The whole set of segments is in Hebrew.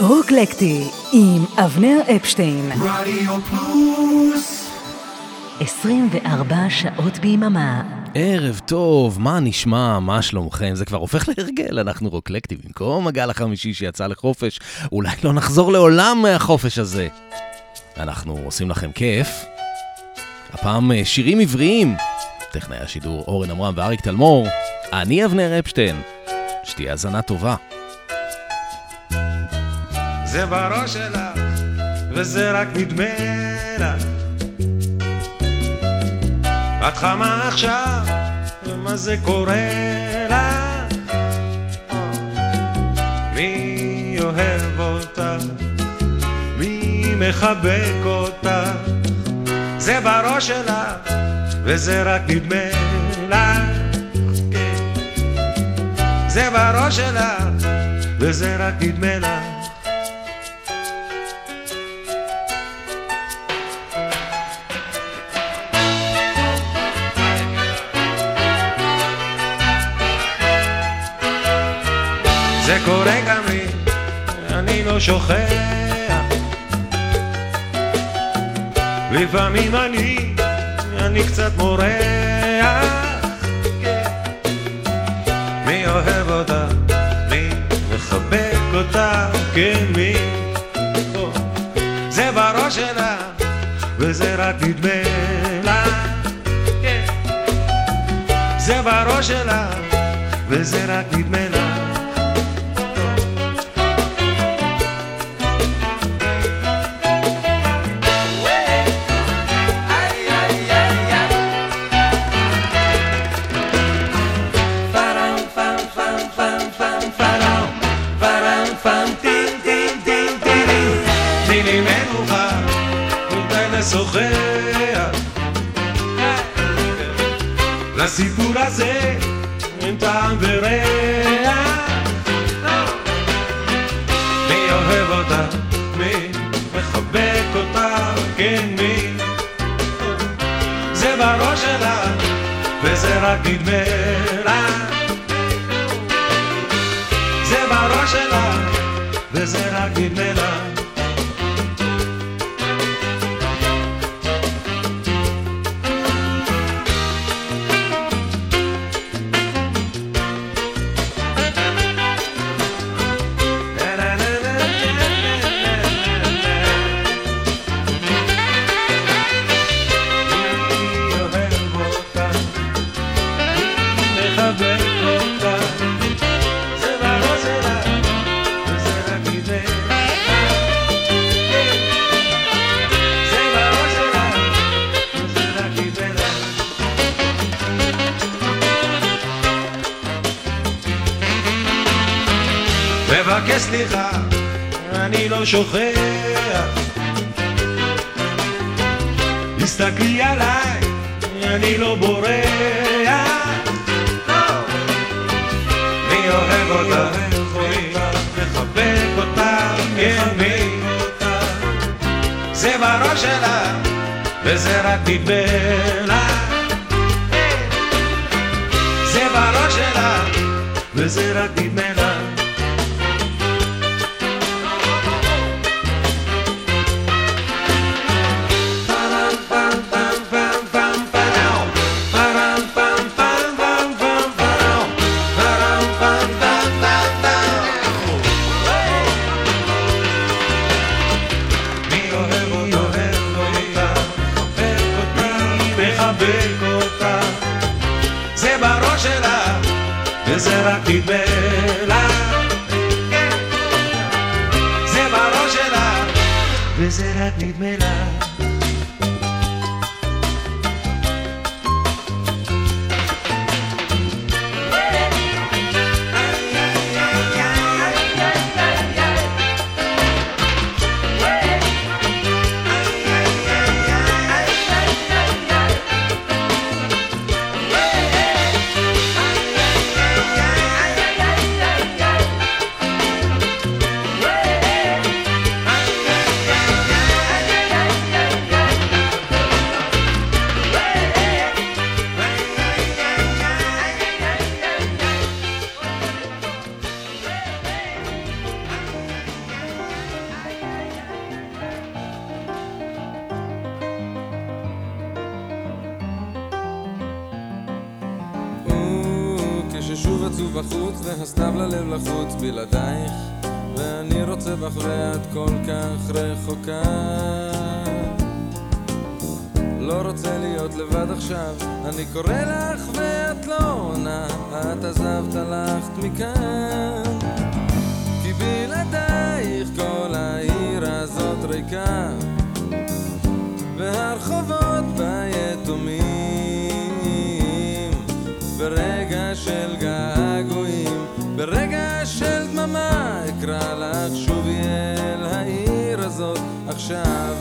רוקלקטי עם אבנר אפשטיין. רדיו פלוס 24 שעות ביממה. ערב טוב, מה נשמע, מה שלומכם? זה כבר הופך להרגל, אנחנו רוקלקטי במקום הגל החמישי שיצא לחופש, אולי לא נחזור לעולם מהחופש הזה. אנחנו עושים לכם כיף. הפעם אה, שירים עבריים. טכנאי השידור אורן עמרם ואריק תלמור. אני אבנר אפשטיין. שתהיה האזנה טובה. זה בראש שלך, וזה רק נדמה לך. את חמה עכשיו, ומה זה קורה לך? מי אוהב אותך? מי מחבק אותך? זה בראש שלך, וזה רק נדמה לך. כן. זה בראש שלך, וזה רק נדמה לך. לא שוכח. לפעמים אני, אני קצת מורח. כן. מי אוהב אותה? מי מחבק אותה? כן, מי? זה בראש שלה, וזה רק נדמה לה. כן. זה בראש שלה, וזה רק נדמה לה.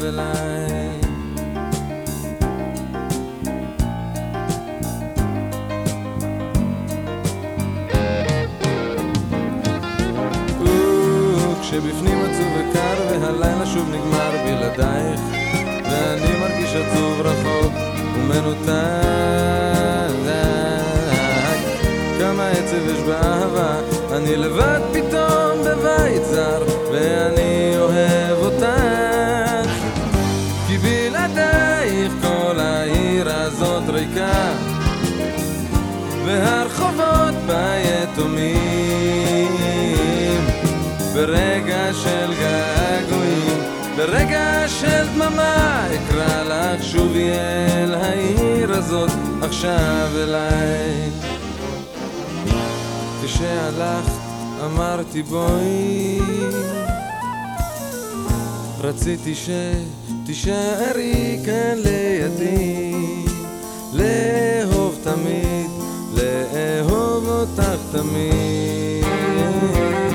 אליי. כשבפנים עצוב וקר והלילה שוב נגמר בלעדייך ואני מרגיש עצוב רחוק ומנותק כמה עצב יש באהבה אני לבד פתאום בבית זר ואני אוהב אותך והרחובות בה יתומים ברגע של געגועים, ברגע של דממה, אקרא לך שובי אל העיר הזאת, עכשיו אליי. כשהלכת אמרתי בואי, רציתי שתישארי כאן לידי, לאהוב תמיד, לאהוב אותך תמיד.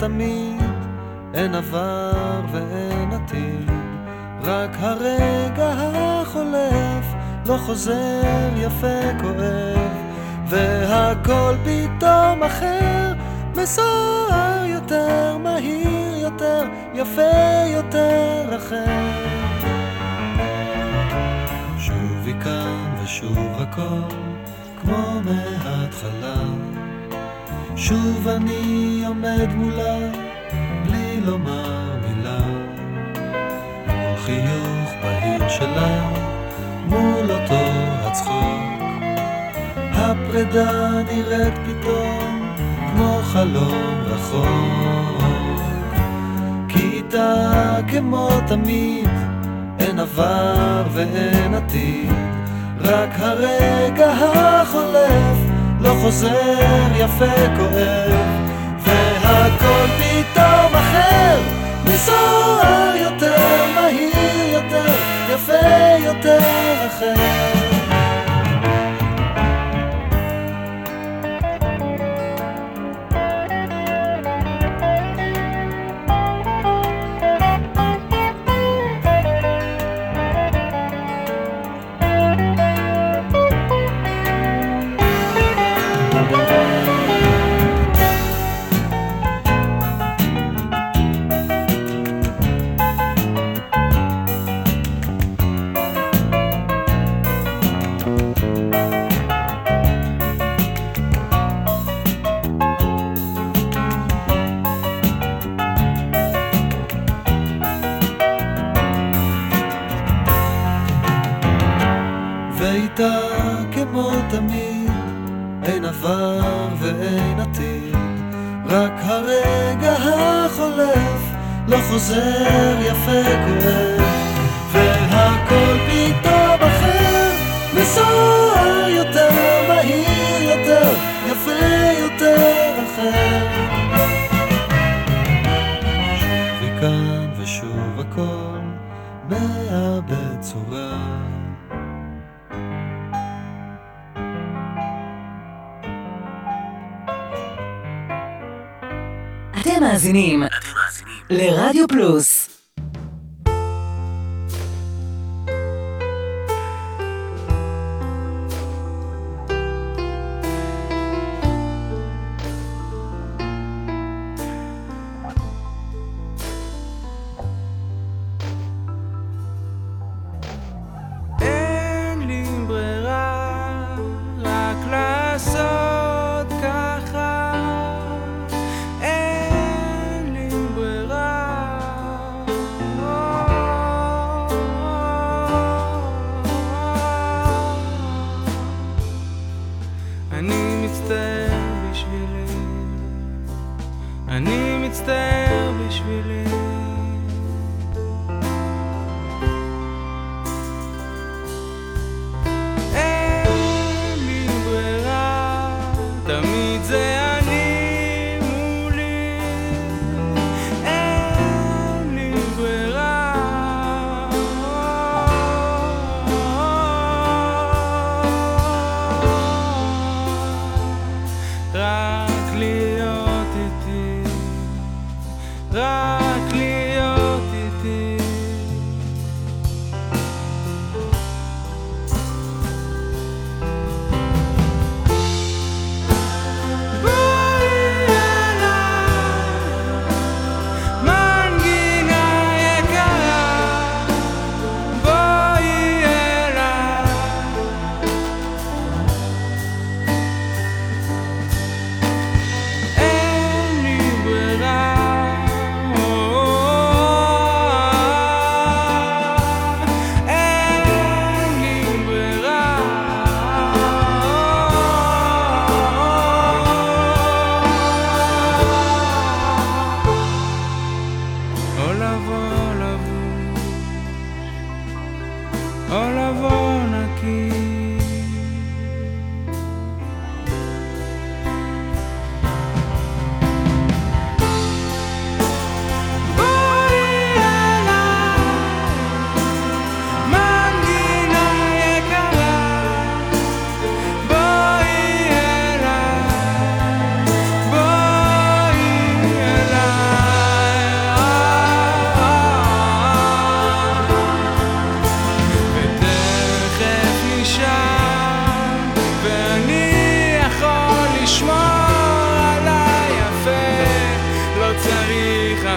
תמיד אין עבר ואין עתיד, רק הרגע החולף לא חוזר יפה כואב, והכל פתאום אחר, מסוער יותר, מהיר יותר, יפה יותר אחר. שוב היא כאן ושוב הכל, כמו מההתחלה. שוב אני עומד מולה, בלי לומר מילה. מול חיוך בהיר שלה, מול אותו הצחוק. הפרידה נראית פתאום כמו חלום רחוק. כי איתה כמו תמיד, אין עבר ואין עתיד, רק הרגע החולף לא חוזר יפה כואב, והכל פתאום אחר, מסוער יותר, מהיר יותר, יפה יותר אחר. לרדיו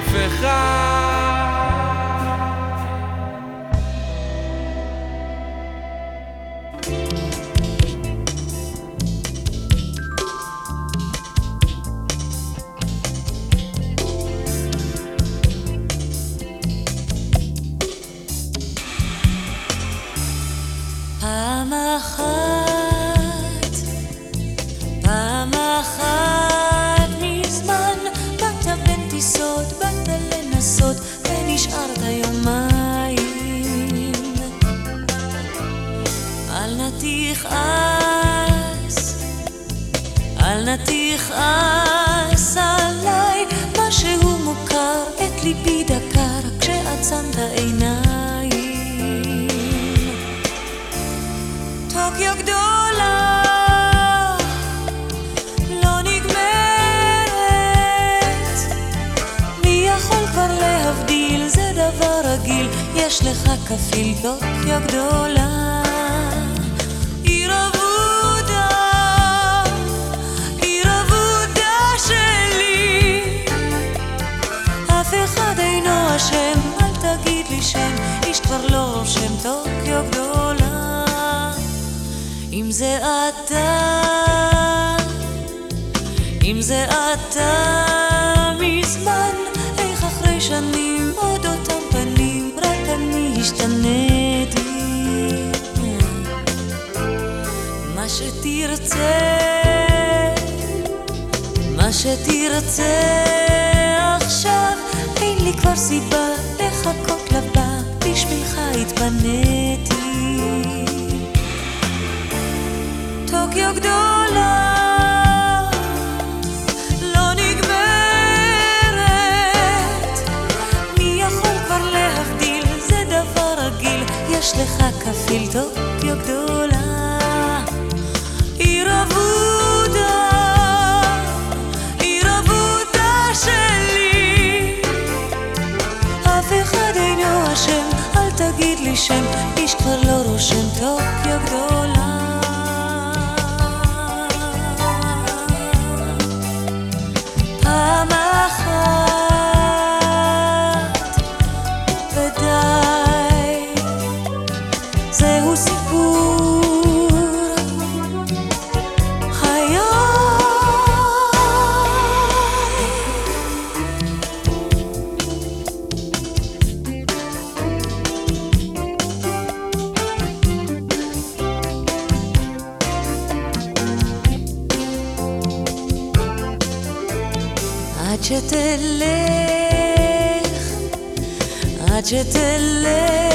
אף אחד. Casi el toque. je te lever.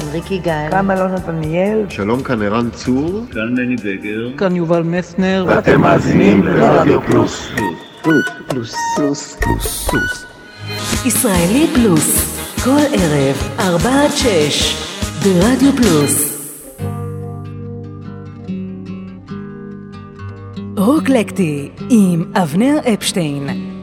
כאן ריקי גל. כאן לא אלון נתניאל. שלום, כאן ערן צור. כאן מני בגר. כאן יובל מסנר. ואתם מאזינים לרדיו פלוס. פלוס. פלוס. פלוס. פלוס. ישראלי פלוס. כל ערב, 4 עד שש, ברדיו פלוס. רוקלקטי עם אבנר אפשטיין.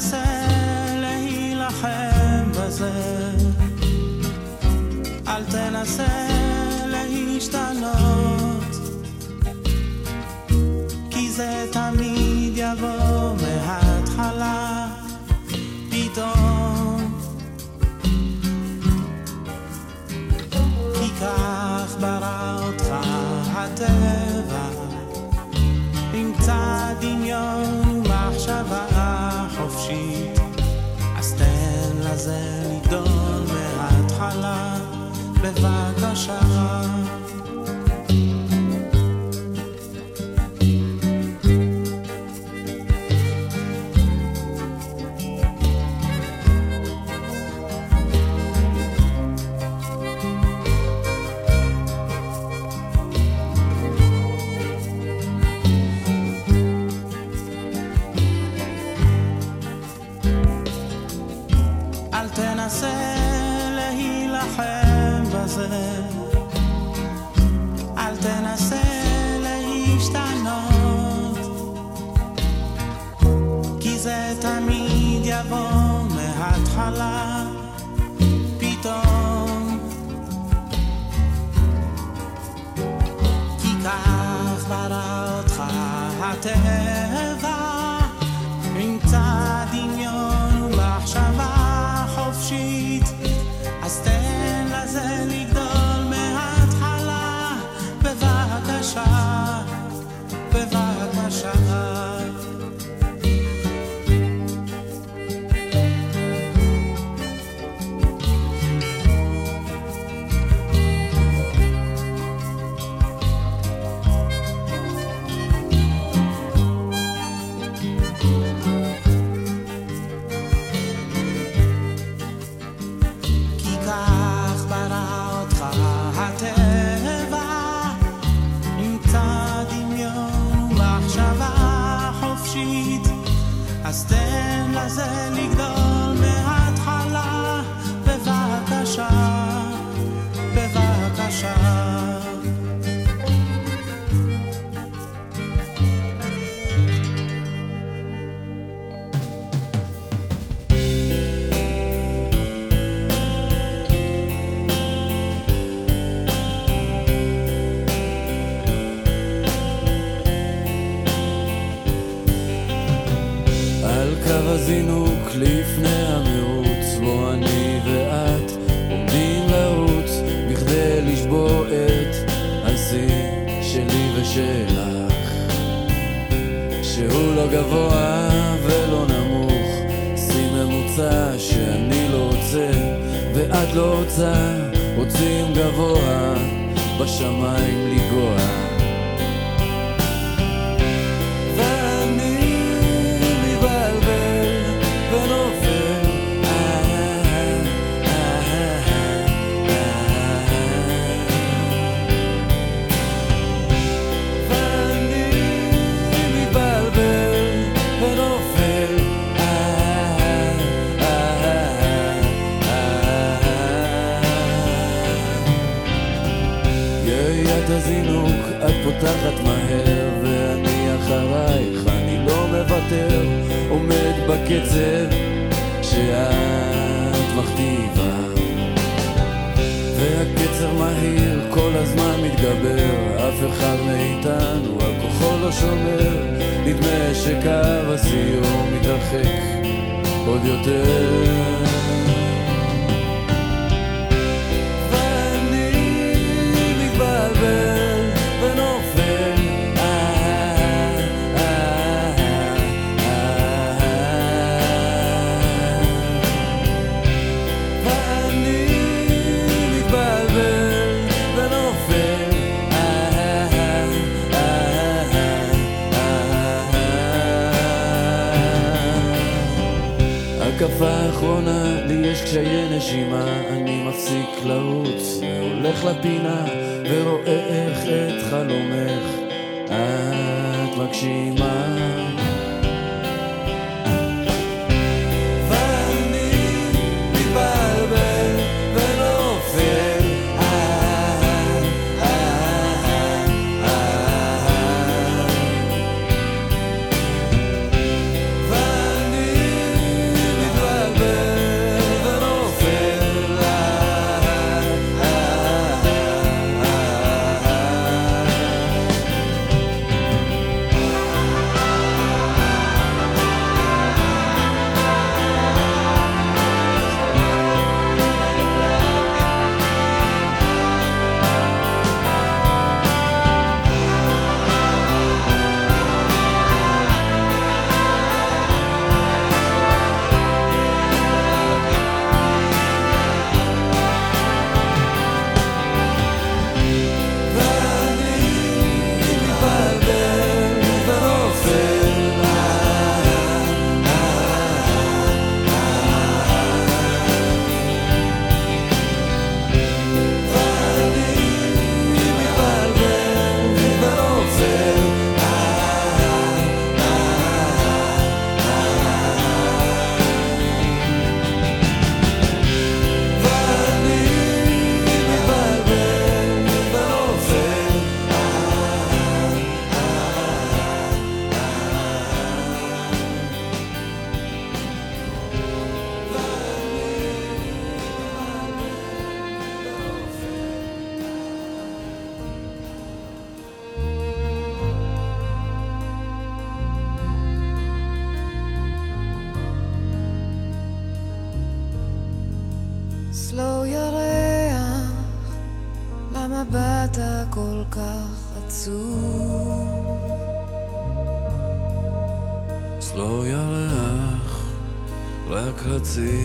מנסה להילחם בזה. אל תנסה לבוא מההתחלה פתאום. כי כך ברא אותך הטבע שלך שהוא לא גבוה ולא נמוך. שיא ממוצע שאני לא רוצה ואת לא רוצה רוצים גבוה בשמיים לגוע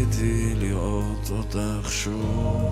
רציתי לראות אותך שוב.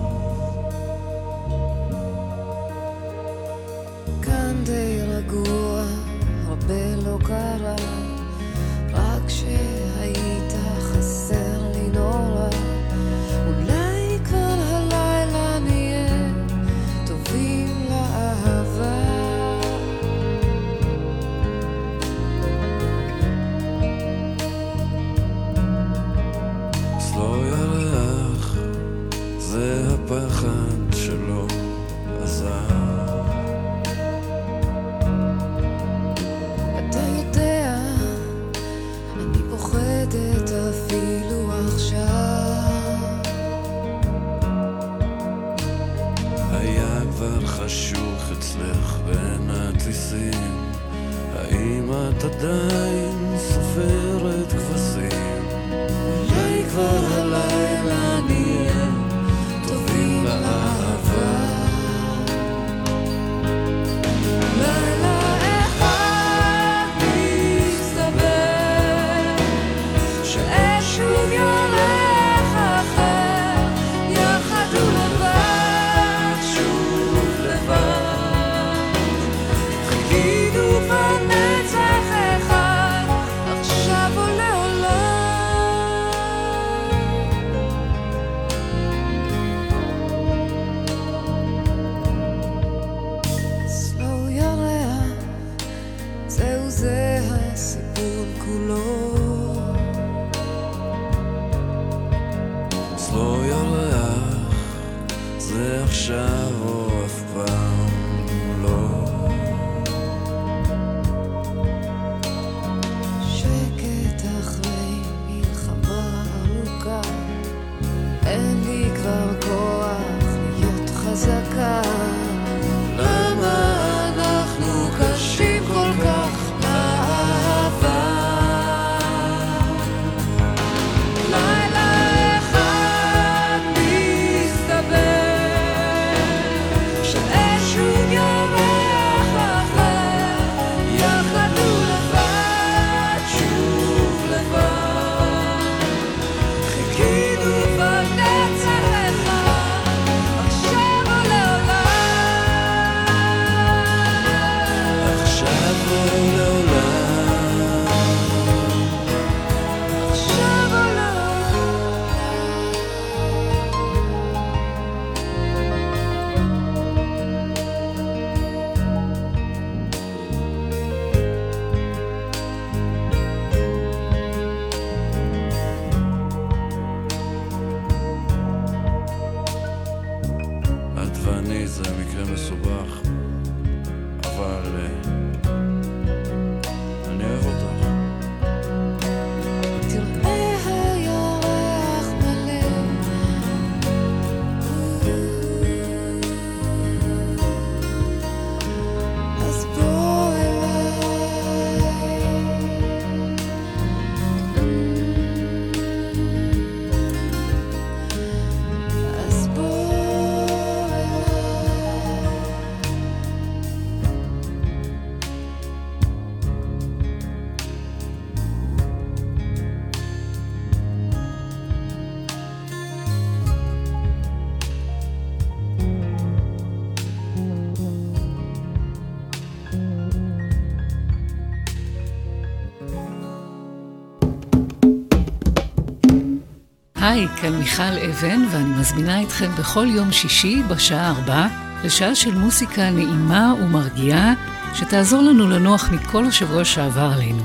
היי, כאן מיכל אבן, ואני מזמינה אתכם בכל יום שישי בשעה ארבע לשעה של מוסיקה נעימה ומרגיעה, שתעזור לנו לנוח מכל השבוע שעבר עלינו.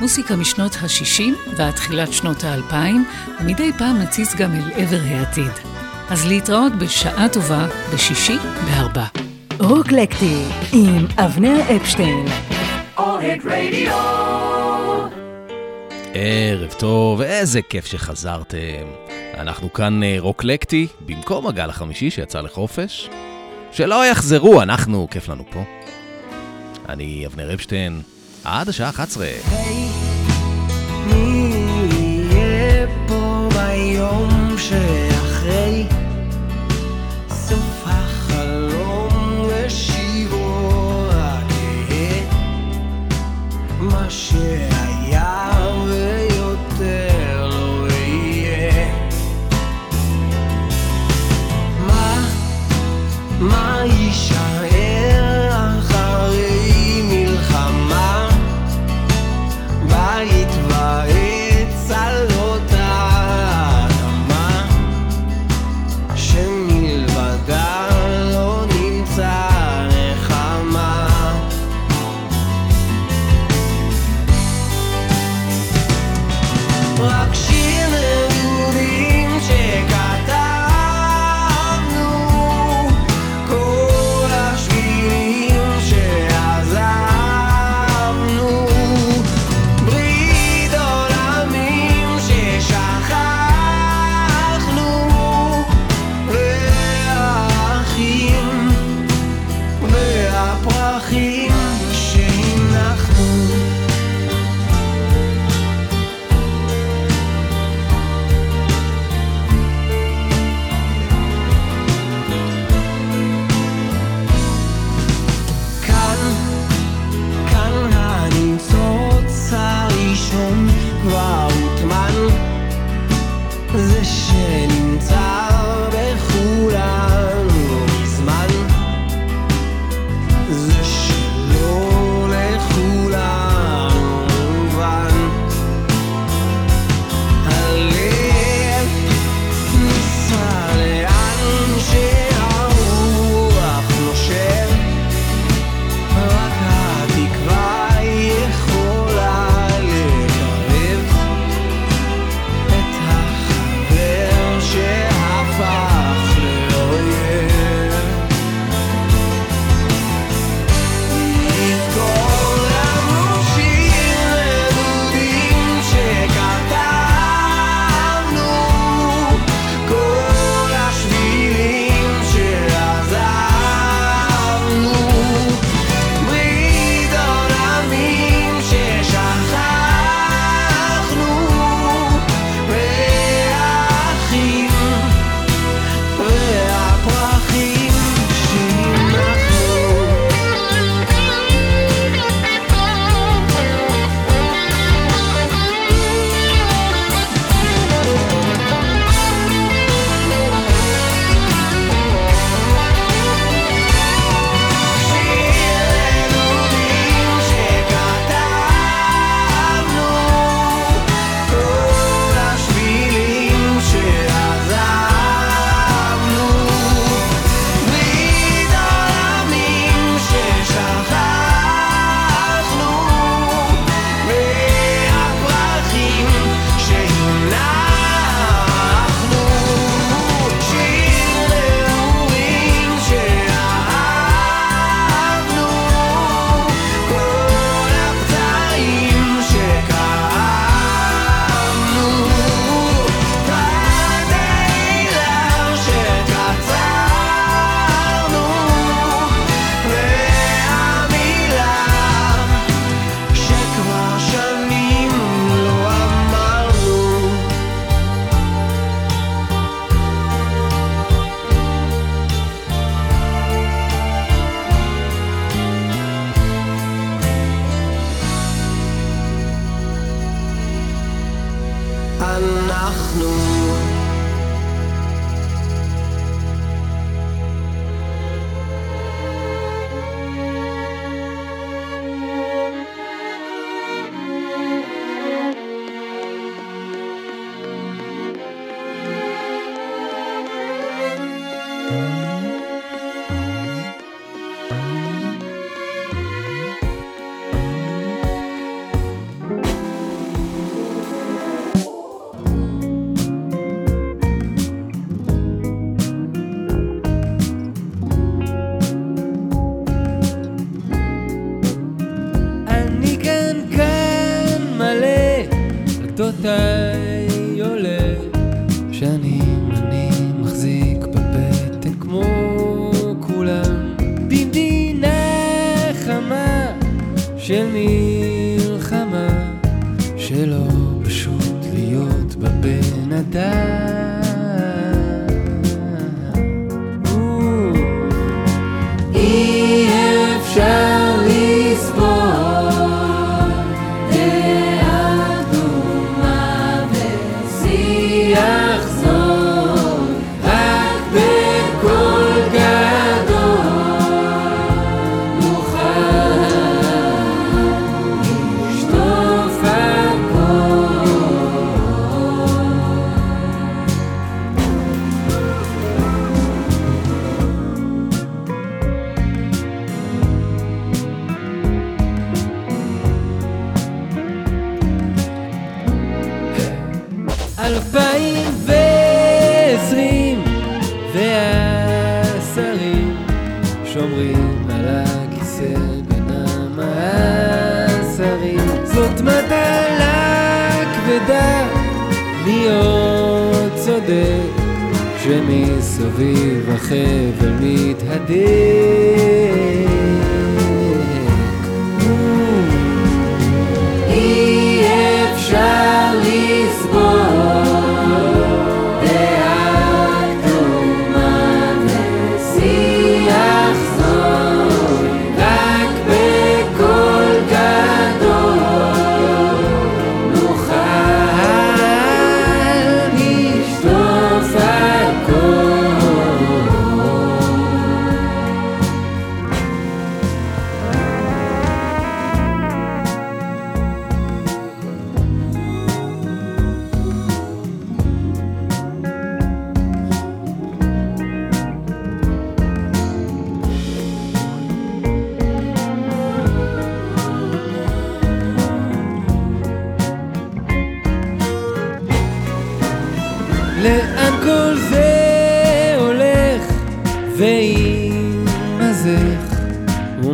מוסיקה משנות ה-60 ועד תחילת שנות ה-2000, ומדי פעם נציץ גם אל עבר העתיד. אז להתראות בשעה טובה בשישי בארבע. רוקלקטי עם אבנר אפשטיין. אוהד רדיו. ערב טוב, איזה כיף שחזרתם. אנחנו כאן אה, רוקלקטי, במקום הגל החמישי שיצא לחופש. שלא יחזרו, אנחנו, כיף לנו פה. אני אבנר אפשטיין, עד השעה 11. hey, מי יהיה פה ביום שאחרי? Yeah.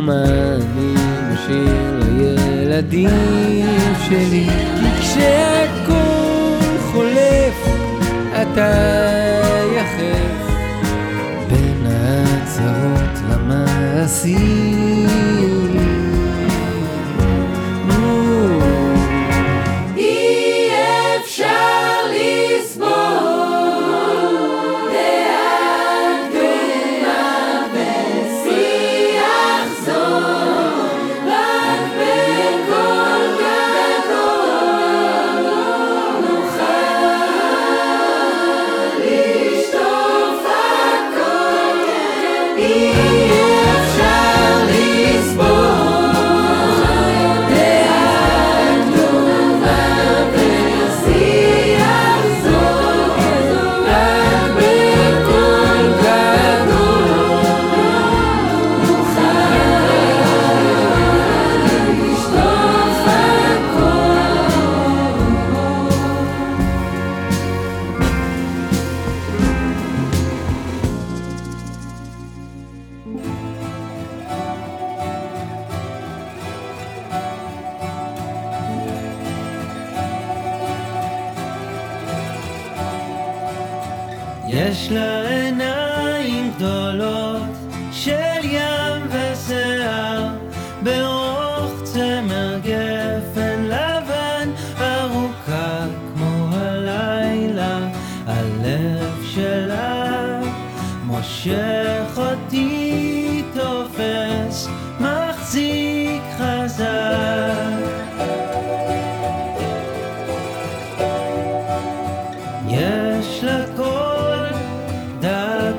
כמה אני משאיר לילדים שלי. כי כשהכל חולף אתה יחף. בין ההצהרות למעשים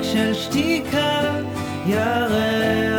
של שתיקה ירד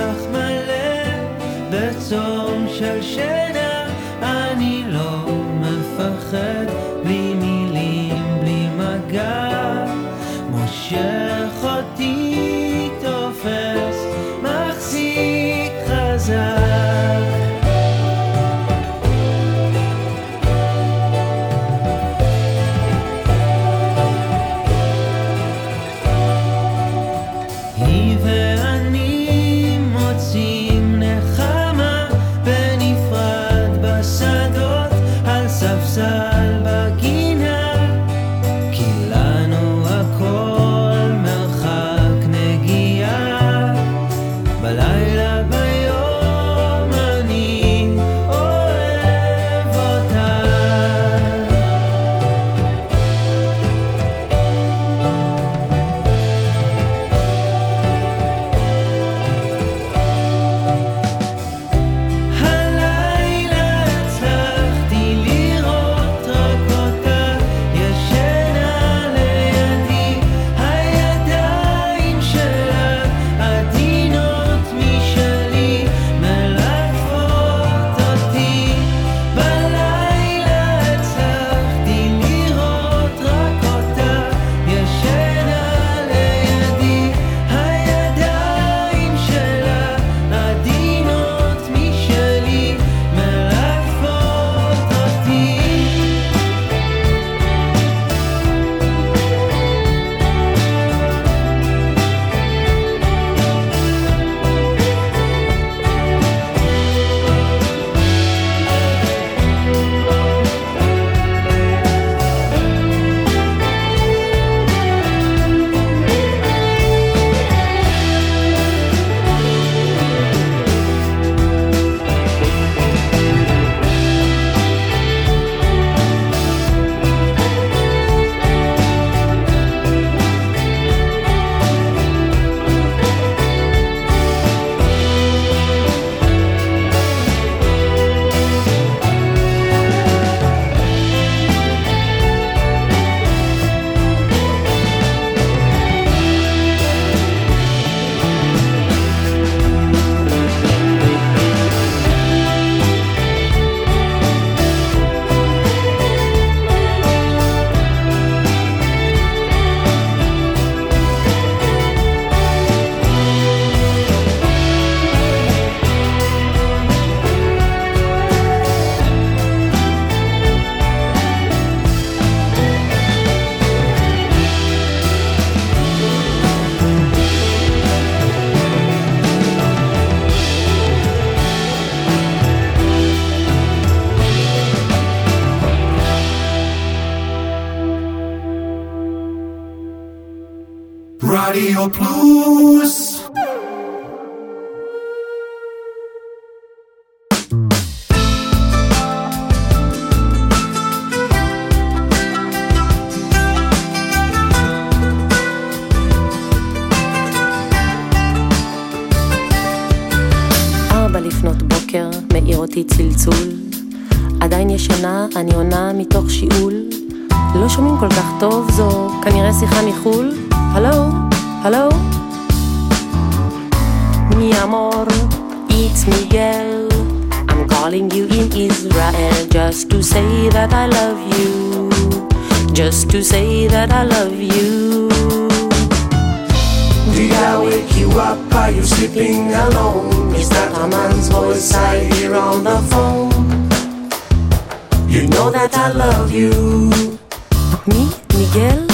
Israel just to say that I love you. Just to say that I love you. Did I wake you up? Are you sleeping alone? Is that a man's voice I hear on the phone? You know that I love you. מי? מיגל?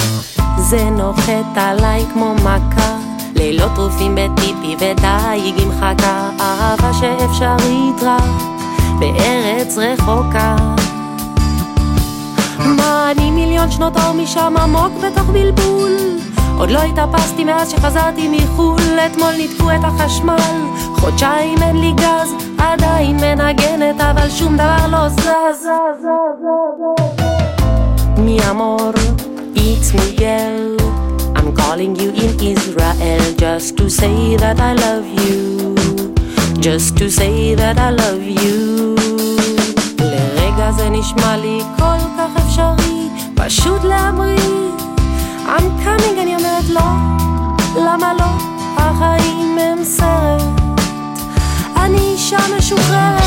זה נוחת עליי כמו מכה לילות טרופים בטיפי ודייג עם חכה אהבה שאפשרית רק בארץ רחוקה. מה אני מיליון שנות אור משם עמוק בתוך בלבול. עוד לא התאפסתי מאז שחזרתי מחו"ל. אתמול ניתקו את החשמל. חודשיים אין לי גז עדיין מנגנת אבל שום דבר לא זז. Mi amor, it's Miguel. I'm calling you in Israel just to say that I love you. Just to say that I love you. לרגע זה נשמע לי כל כך אפשרי, פשוט להמריא. I'm coming, אני אומרת לא, למה לא? החיים הם סרט. אני אישה משוחררת.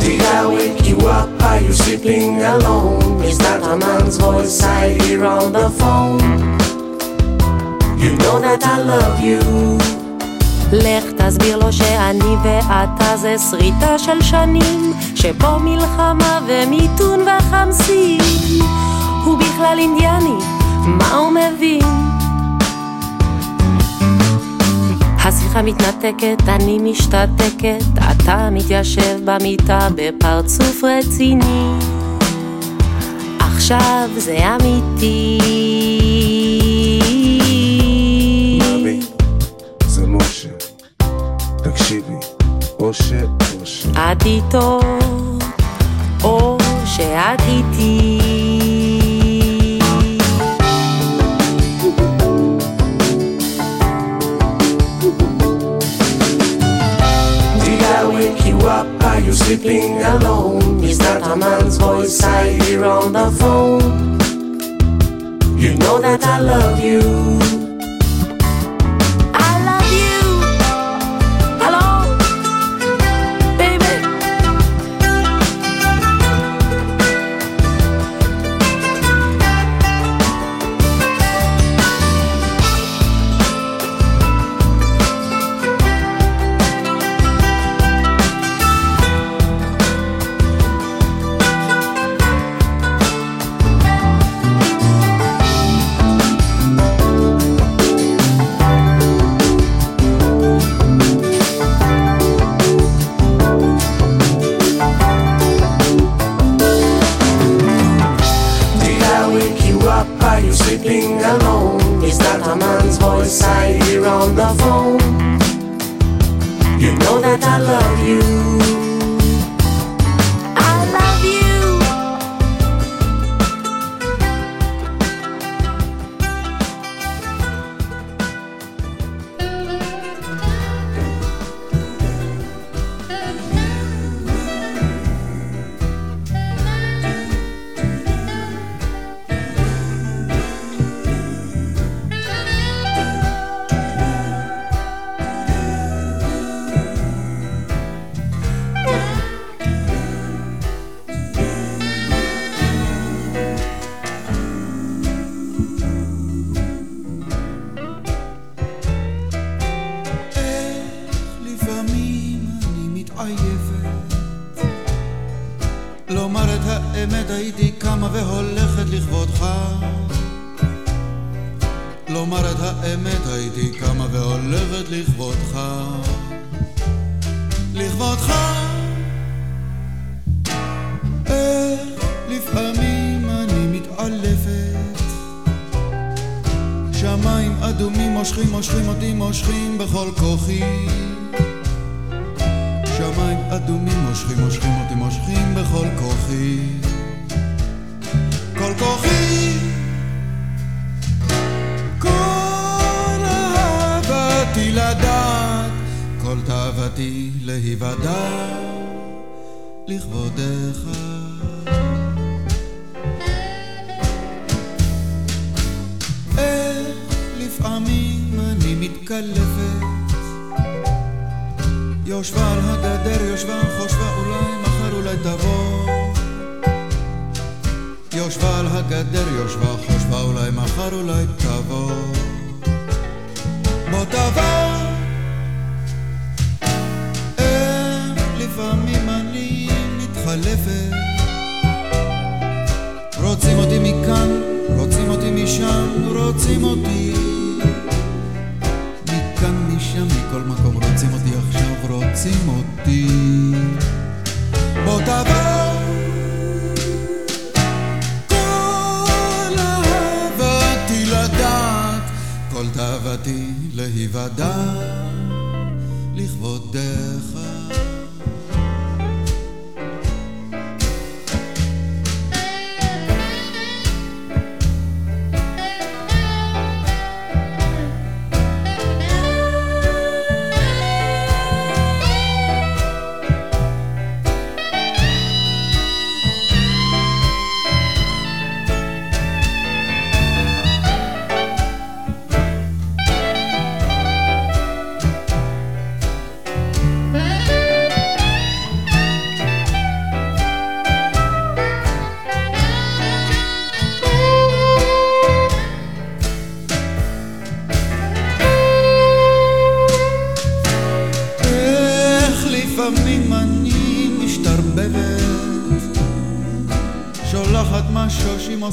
Did I wake you up? Are you sleeping alone? Is that a man's voice I hear on the phone? You know that I love you. לך תסביר לו שאני ואתה זה שריטה של שנים שפה מלחמה ומיתון וחמסין הוא בכלל אינדיאני, מה הוא מבין? השיחה מתנתקת, אני משתתקת, אתה מתיישב במיטה בפרצוף רציני. עכשיו זה אמיתי תקשיבי, אושה, אושה. את איתו, או שאת איתי. Did I wake you up? Are you sleeping alone? Is that a man's voice I hear on the phone? You know that I love you. והולכת לכבודך לכבודך איך לפעמים אני מתעלפת שמיים אדומים מושכים, מושכים אותי, מושכים בכל כוחי. שמיים אדומים מושכים, מושכים אותי, מושכים בכל כוחי. כל כוחי, תאוותי להיוודע לכבודך. לפעמים אני מתקלפת? יושבה על הגדר, יושבה, חושבה אולי מחר אולי תבוא. יושבה על הגדר, יושבה, חושבה אולי מחר אולי תבוא. בוא תבוא לפעמים אני מתחלפת. רוצים אותי מכאן, רוצים אותי משם, רוצים אותי מכאן, משם, מכל מקום. רוצים אותי עכשיו, רוצים אותי. בוא תבוא כל תאוותי להיוודע לכבודך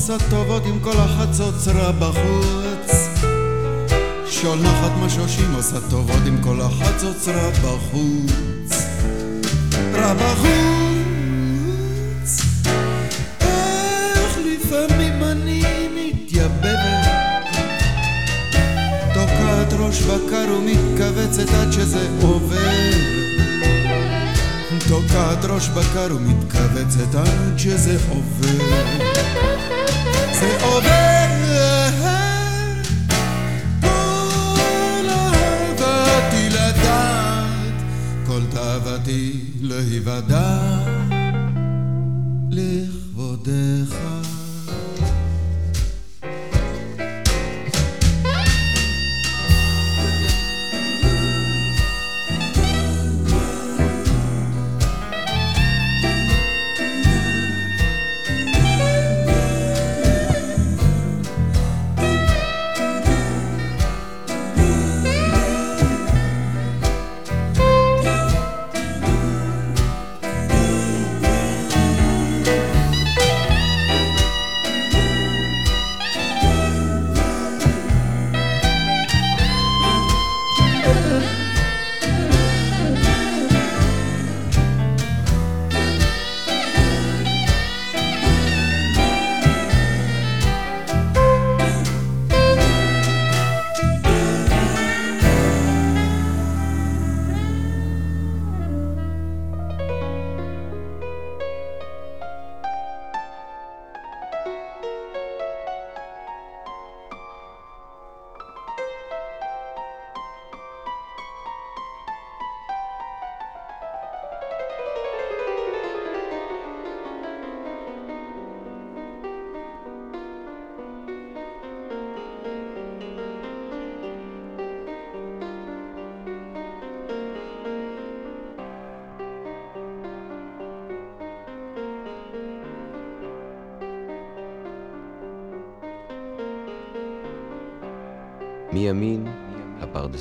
עושה טובות עם כל החצוצרה בחוץ. שולחת משושים עושה טובות עם כל החצוצרה בחוץ. רע בחוץ. איך לפעמים אני מתייבבת. תוקעת ראש בקר ומתכווצת עד שזה עובר. תוקעת ראש בקר ומתכווצת עד שזה עובר זה עובר. כל אהבתי לדעת כל תאוותי להיוודע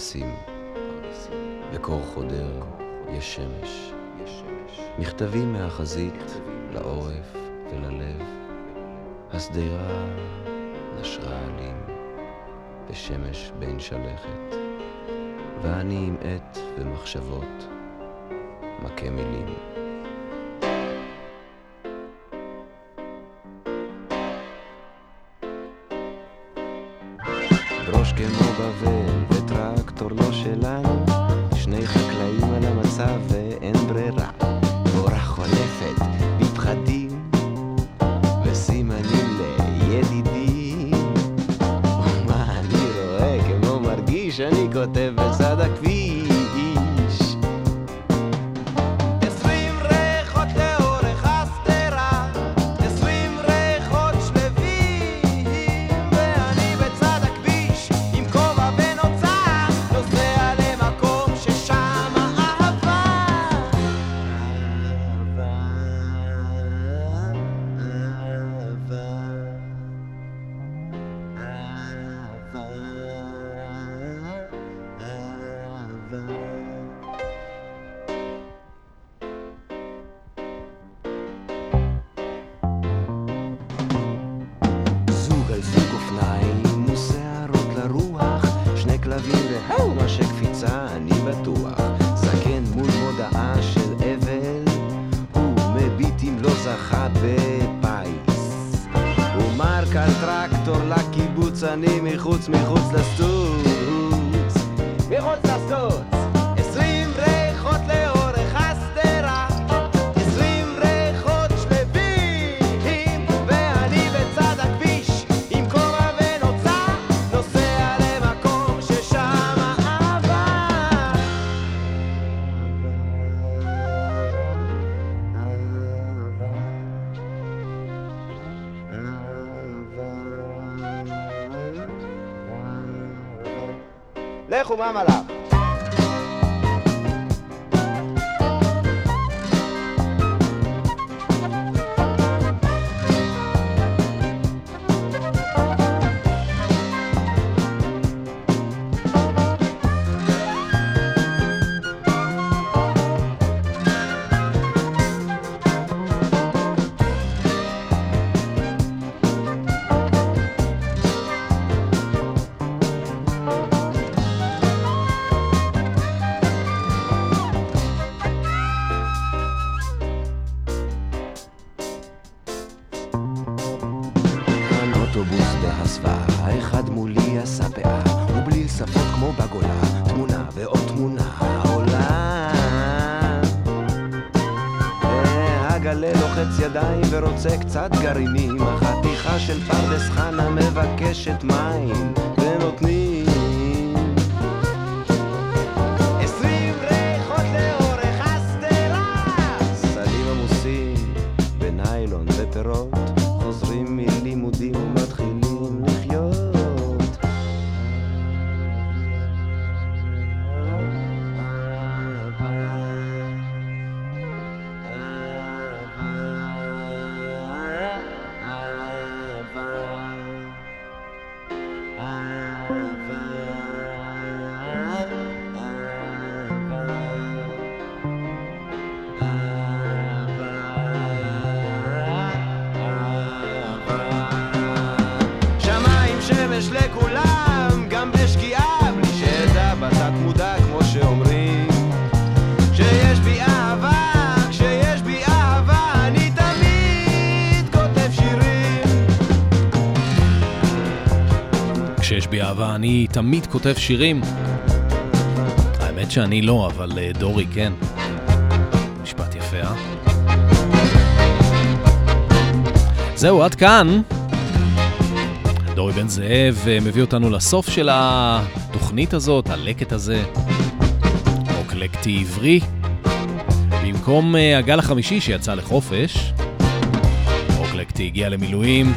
הפרדסים, בקור חודר יש שמש. מכתבים מהחזית לעורף וללב, השדרה נשרה עלים, בשמש בין שלכת, ואני עם עט ומחשבות, מכה מילים. mámala. ורוצה קצת גרעינים, החתיכה של פרדס חנה מבקשת מים, אני תמיד כותב שירים. האמת שאני לא, אבל אה, דורי כן. משפט יפה, אה? זהו, עד כאן. דורי בן זאב אה, מביא אותנו לסוף של התוכנית הזאת, הלקט הזה. אוקלקטי עברי. במקום אה, הגל החמישי שיצא לחופש, אוקלקטי הגיע למילואים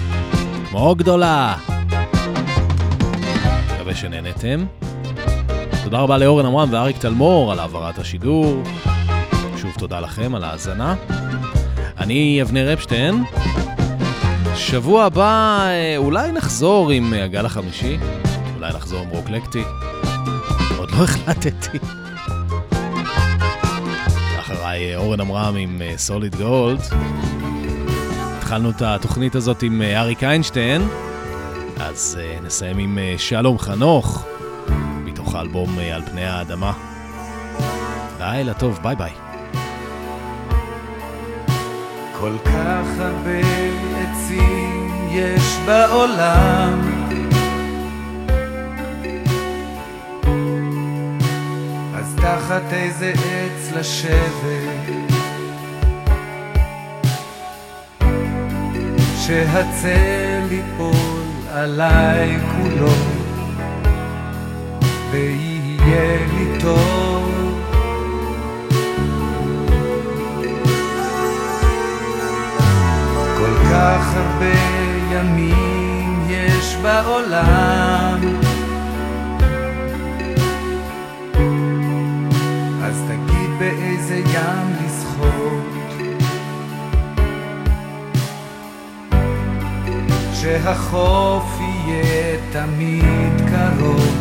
כמו גדולה. מקווה שנהנתם. תודה רבה לאורן עמרם ואריק תלמור על העברת השידור. שוב תודה לכם על ההאזנה. אני אבנר אפשטיין. שבוע הבא אה, אולי נחזור עם אה, הגל החמישי, אולי נחזור עם רוקלקטי. עוד לא החלטתי. אחריי אה, אורן עמרם עם סוליד גולד. התחלנו את התוכנית הזאת עם אריק איינשטיין, אז אה, נסיים עם אה, שלום חנוך, מתוך האלבום אה, על פני האדמה. לילה טוב, ביי ביי. כל כך הרבה עצים יש בעולם אז תחת איזה עץ לשבת שהצל ייפול עליי כולו ויהיה לי טוב. כל כך הרבה ימים יש בעולם. אז תגיד באיזה ים שהחוף יהיה תמיד קרוב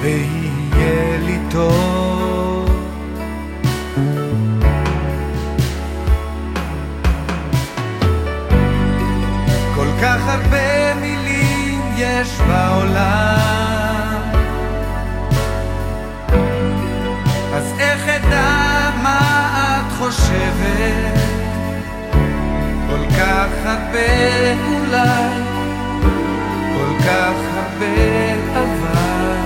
ויהיה לי טוב. כל כך הרבה מילים יש בעולם. אז איך אדע מה את חושבת כל כך הרבה אולי, כל כך הרבה אבל,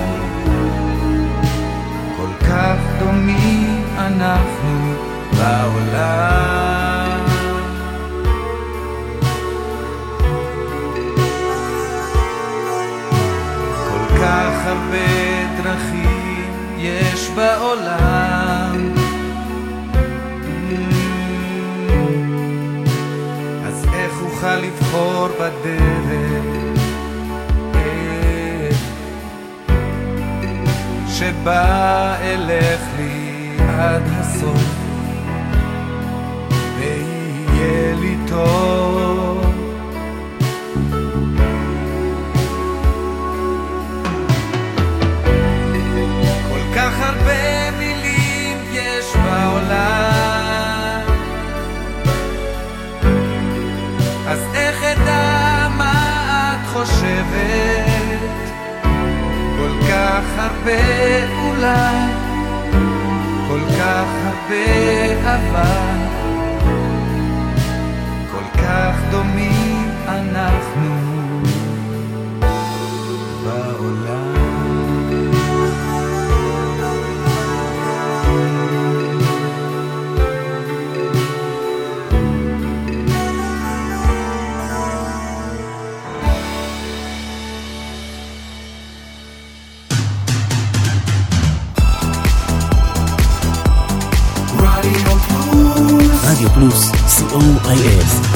כל כך דומים אנחנו בעולם. כל כך הרבה דרכים יש בעולם. לבחור בדרך. שבה אלך לי עד הסוף ויהיה לי טוב. כל כך הרבה מילים יש בעולם חושבת? כל כך הרבה אולי, כל כך הרבה אבל, כל כך דומים אנחנו רדיו פלוס, רדיו פלוס, co.il